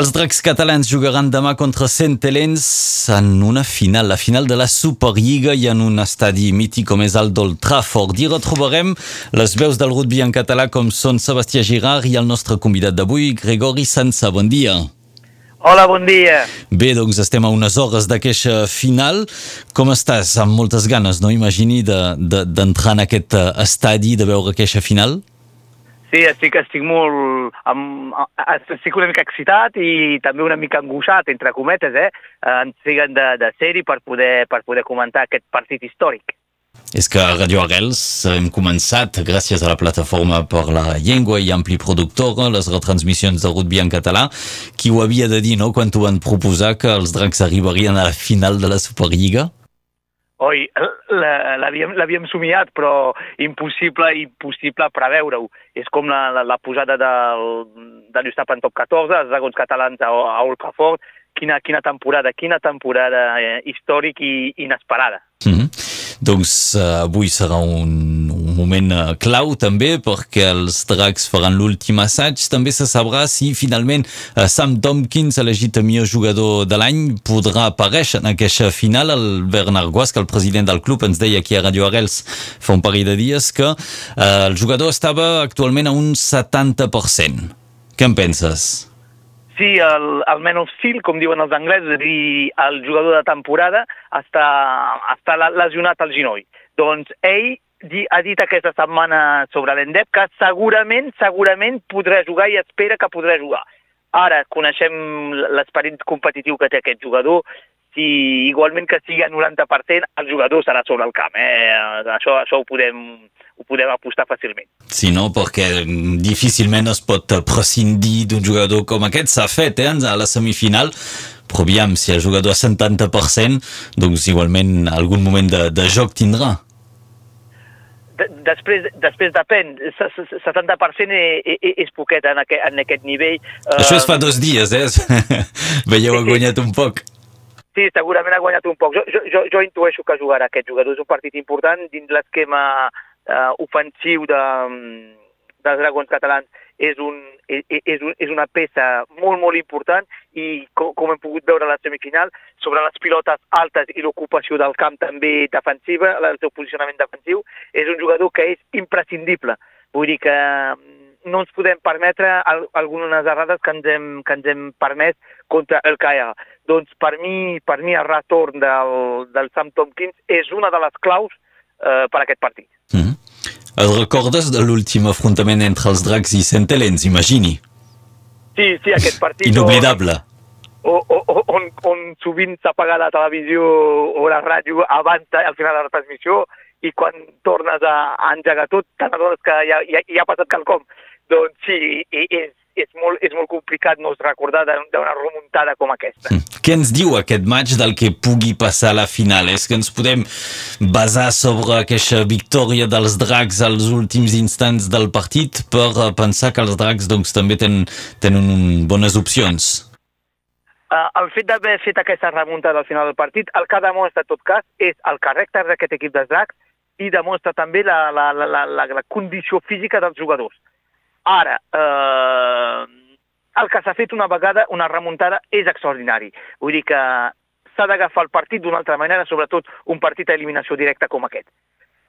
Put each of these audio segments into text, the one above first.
Els dracs catalans jugaran demà contra Centelens en una final, la final de la Superliga i en un estadi mític com és el d'Old Trafford. I retrobarem les veus del rugby en català com són Sebastià Girard i el nostre convidat d'avui, Gregori Sansa. Bon dia. Hola, bon dia. Bé, doncs estem a unes hores d'aquesta final. Com estàs? Amb moltes ganes, no? Imagini d'entrar de, de, en aquest eh, estadi, de veure aquesta final? Sí, estic, estic molt... Amb, estic una mica excitat i també una mica angoixat, entre cometes, eh? Ens siguen de, de sèrie per poder, per poder comentar aquest partit històric. És que a Radio Arrels hem començat, gràcies a la plataforma per la llengua i ampli productor, les retransmissions de rugby en català. Qui ho havia de dir, no?, quan t'ho van proposar que els dracs arribarien a la final de la Superliga? Oi, l'havíem somiat, però impossible, impossible preveure-ho. És com la, la, la posada del, de l'Ustap en top 14, els dragons catalans a, a Old Trafford. Quina, quina temporada, quina temporada eh, històric i inesperada. Mm -hmm. Doncs uh, avui serà un, un moment uh, clau també perquè els dracs faran l'últim assaig. També se sabrà si finalment uh, Sam Tompkins, elegit millor jugador de l'any, podrà aparèixer en aquesta final. El Bernard Guas, que el president del club ens deia aquí a Radio Arrels fa un parell de dies que uh, el jugador estava actualment a un 70%. Què en penses? Sí, el, el man of steel, com diuen els anglesos, és dir, el jugador de temporada, està, està lesionat al genoll. Doncs ell ha dit aquesta setmana sobre l'Endep que segurament, segurament podrà jugar i espera que podrà jugar. Ara coneixem l'esperit competitiu que té aquest jugador si igualment que sigui a 90%, el jugador serà sobre el camp. Eh? Això, això ho, podem, ho podem apostar fàcilment. Sí, no? Perquè difícilment es pot prescindir d'un jugador com aquest. S'ha fet eh? a la semifinal, però aviam, si el jugador a 70%, doncs igualment algun moment de, de joc tindrà. Després, després depèn, 70% és, és poquet en aquest, en aquest nivell. Això es fa dos dies, eh? Veieu, ha guanyat un poc. Sí, segurament ha guanyat un poc. Jo, jo, jo, jo intueixo que jugarà aquest jugador. És un partit important dins l'esquema eh, ofensiu de, dels dragons catalans. És, un, és, és, un, és una peça molt, molt important i com, com hem pogut veure a la semifinal, sobre les pilotes altes i l'ocupació del camp també defensiva, el seu posicionament defensiu, és un jugador que és imprescindible. Vull dir que no ens podem permetre algunes errades que ens hem, que ens hem permès contra el CAEA. Doncs per mi, per mi el retorn del, del Sam Tompkins és una de les claus eh, per aquest partit. Mm -hmm. Et recordes de l'últim afrontament entre els dracs i Centelens, imagini? Sí, sí, aquest partit... Inoblidable. On, on, on, on sovint s'apaga la televisió o la ràdio abans, al final de la transmissió, i quan tornes a, a engegar tot, t'adones que ja, ja, ja ha passat quelcom. Doncs sí, és, és, molt, és molt complicat no recordar d'una remuntada com aquesta. Mm. Què ens diu aquest maig del que pugui passar a la final? És que ens podem basar sobre aquesta victòria dels dracs als últims instants del partit per pensar que els dracs doncs, també tenen, tenen bones opcions? Uh, el fet d'haver fet aquesta remuntada al final del partit, el que demostra, en tot cas, és el caràcter d'aquest equip dels dracs i demostra també la, la, la, la, la condició física dels jugadors Ara, eh, el que s'ha fet una vegada, una remuntada, és extraordinari. Vull dir que s'ha d'agafar el partit d'una altra manera, sobretot un partit a eliminació directa com aquest.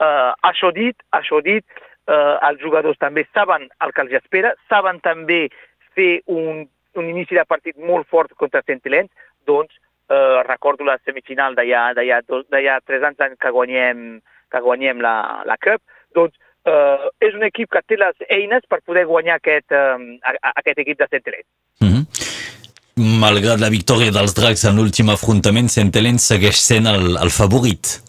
Eh, això dit, això dit, eh, els jugadors també saben el que els espera, saben també fer un, un inici de partit molt fort contra Centilens, doncs eh, recordo la semifinal d'allà tres anys que guanyem, que guanyem la, la Cup, doncs eh, és un equip que té les eines per poder guanyar aquest, eh, aquest equip de Centelens. Mm -hmm. Malgrat la victòria dels Dracs en l'últim afrontament, Centelens segueix sent el, el favorit.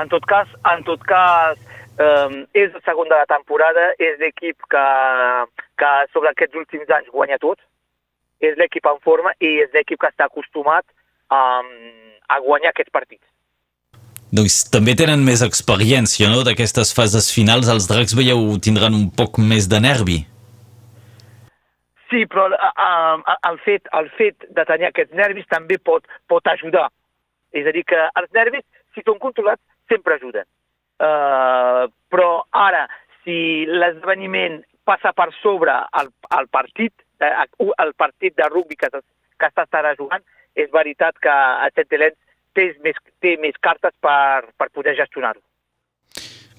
En tot cas, en tot cas eh, és la segona de la temporada, és l'equip que, que sobre aquests últims anys guanya tot, és l'equip en forma i és l'equip que està acostumat a, a guanyar aquests partits. Doncs també tenen més experiència, no?, d'aquestes fases finals. Els dracs, veieu, tindran un poc més de nervi. Sí, però uh, el, fet, el fet de tenir aquests nervis també pot, pot ajudar. És a dir, que els nervis, si són controlats, sempre ajuden. Uh, però ara, si l'esdeveniment passa per sobre el, el partit, eh, el partit de rugby que, que s'estarà jugant, és veritat que a Centelens té més, té més cartes per, per poder gestionar-ho.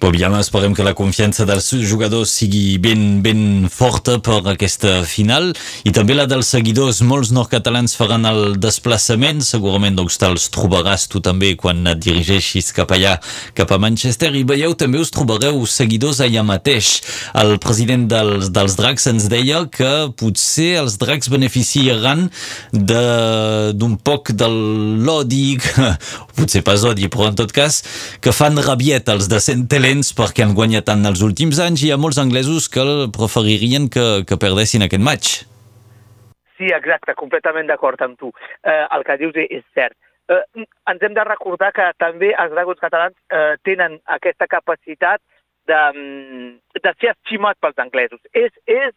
Aviam, esperem que la confiança dels jugadors sigui ben, ben forta per aquesta final i també la dels seguidors. Molts nord-catalans faran el desplaçament, segurament doncs te'ls trobaràs tu també quan et dirigeixis cap allà, cap a Manchester i veieu també us trobareu seguidors allà mateix. El president dels, dels dracs ens deia que potser els dracs beneficiaran d'un poc de l'odi, potser pas odi, però en tot cas que fan rabiet els de Centelé talents perquè han guanyat tant els últims anys i hi ha molts anglesos que preferirien que, que perdessin aquest match. Sí, exacte, completament d'acord amb tu. Eh, el que dius és cert. Eh, ens hem de recordar que també els dragons catalans eh, tenen aquesta capacitat de, mm, de ser estimat pels anglesos. És, és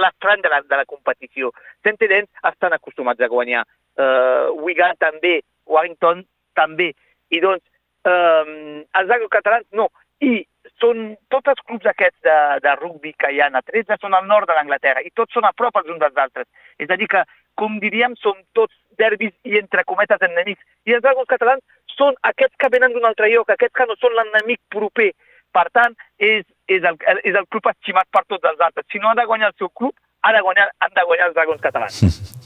l'estrany de, la, de la competició. Centenens estan acostumats a guanyar. Eh, Wigan també, Warrington també. I doncs, eh, els dragons catalans no i són tots els clubs aquests de, de rugby que hi ha a 13 són al nord de l'Anglaterra i tots són a prop els uns dels altres. És a dir que, com diríem, són tots derbis i entre cometes enemics. I els dragons catalans són aquests que venen d'un altre lloc, aquests que no són l'enemic proper. Per tant, és, és, el, és el club estimat per tots els altres. Si no ha de guanyar el seu club, ha de guanyar, han de guanyar els dragons catalans.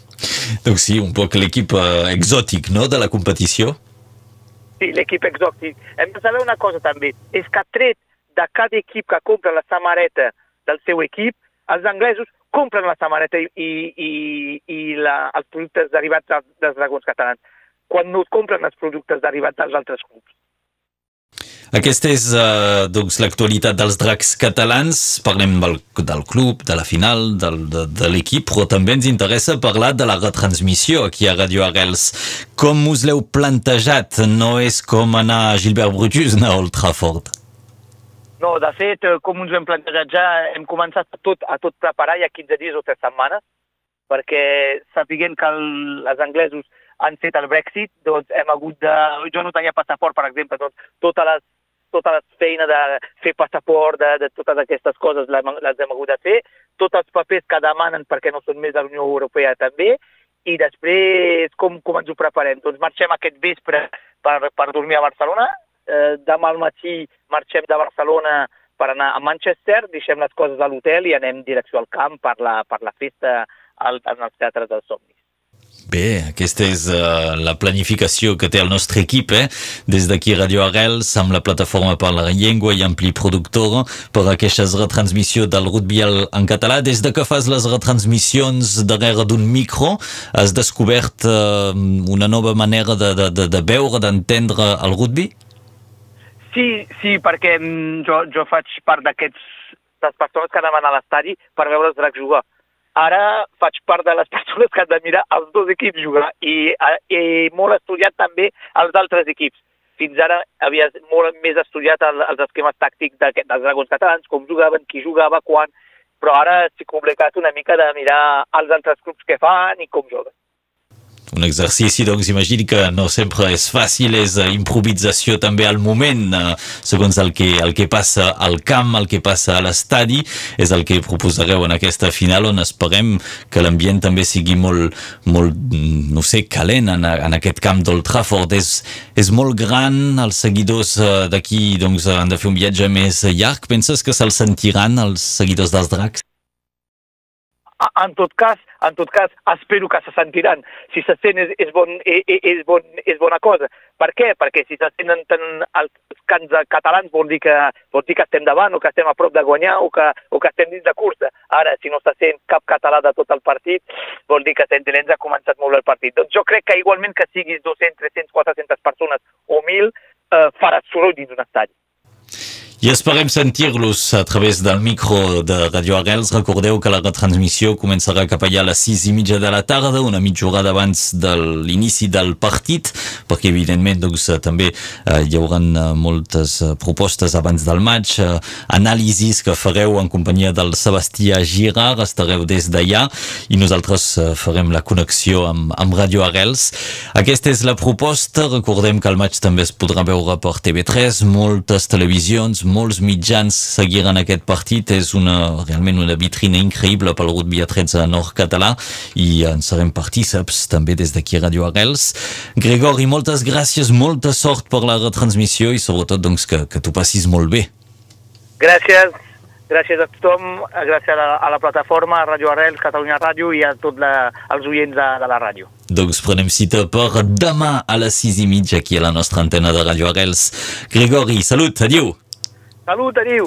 doncs sí, un poc l'equip eh, exòtic no, de la competició. Sí, l'equip exòtic. Hem de saber una cosa també, és que tret de cada equip que compra la samareta del seu equip, els anglesos compren la samareta i, i, i la, els productes derivats dels, dels dragons catalans, quan no compren els productes derivats dels altres clubs. Aquesta és uh, doncs, l'actualitat dels dracs catalans. Parlem del, del club, de la final, del, de, de l'equip, però també ens interessa parlar de la retransmissió aquí a Radio Arrels. Com us l'heu plantejat? No és com anar a Gilbert Brutus a Old Trafford. No, de fet, eh, com ens ho hem plantejat ja, hem començat a tot, a tot preparar ja 15 dies o 3 setmanes, perquè sapiguem que el, els anglesos han fet el Brexit, doncs hem hagut de... Jo no tenia passaport, per exemple, doncs totes les tota la feina de fer passaport, de, de totes aquestes coses les, les hem hagut de fer, tots els papers que demanen perquè no són més de la Unió Europea també, i després com, com ens ho preparem? Doncs marxem aquest vespre per, per dormir a Barcelona, eh, demà al matí marxem de Barcelona per anar a Manchester, deixem les coses a l'hotel i anem direcció al camp per la, per la festa al, en els teatres dels somnis. Bé, aquesta és uh, la planificació que té el nostre equip, eh? des d'aquí Radio Arrels, amb la plataforma per la llengua i ampli productor per aquestes retransmissions del rugby en català. Des de que fas les retransmissions darrere d'un micro, has descobert uh, una nova manera de, de, de, de veure, d'entendre el rugby? Sí, sí, perquè mm, jo, jo faig part d'aquests persones que anaven a l'estadi per veure els dracs jugar Ara faig part de les persones que han de mirar els dos equips jugar i he molt estudiat també els altres equips. Fins ara havia molt més estudiat el, els esquemes tàctics de, dels dragons catalans, com jugaven, qui jugava, quan, però ara estic obligat una mica de mirar els altres clubs que fan i com juguen un exercici, doncs imagini que no sempre és fàcil, és uh, improvisació també al moment, uh, segons el que, el que passa al camp, el que passa a l'estadi, és el que proposareu en aquesta final on esperem que l'ambient també sigui molt, molt, mm, no sé, calent en, en aquest camp d'Old Trafford. És, és molt gran, els seguidors uh, d'aquí doncs, han de fer un viatge més llarg. Penses que se'ls sentiran els seguidors dels dracs? En tot cas, en tot cas, espero que se sentiran. Si se sent és, és, bon, és, e, és, bon, és bona cosa. Per què? Perquè si se senten els cants catalans vol dir, que, vol dir que estem davant o que estem a prop de guanyar o que, o que estem dins de cursa. Ara, si no se sent cap català de tot el partit, vol dir que Sentinels ha començat molt el partit. Doncs jo crec que igualment que siguis 200, 300, 400 persones o 1.000, eh, faràs soroll dins d'un estadi. I esperem sentir-los a través del micro de Radio Arrels. Recordeu que la retransmissió començarà cap allà a les sis i mitja de la tarda, una mitja hora abans de l'inici del partit, perquè evidentment doncs, també eh, hi haurà eh, moltes eh, propostes abans del maig, eh, anàlisis que fareu en companyia del Sebastià Girard, estareu des d'allà i nosaltres eh, farem la connexió amb, amb Radio Arrels. Aquesta és la proposta, recordem que el maig també es podrà veure per TV3, moltes televisions, molts mitjans seguiran aquest partit. És una, realment una vitrina increïble pel rugby a 13 nord català i en serem partíceps també des d'aquí a Radio Arrels. Gregori, moltes gràcies, molta sort per la retransmissió i sobretot doncs, que, que tu passis molt bé. Gràcies, gràcies a tothom, gràcies a la, a la plataforma Radio Arrels, Catalunya Ràdio i a tots els oients de, de la ràdio. Doncs prenem cita per demà a les 6 i mitja aquí a la nostra antena de Radio Arrels. Gregori, salut, adiu! Salut, adiu!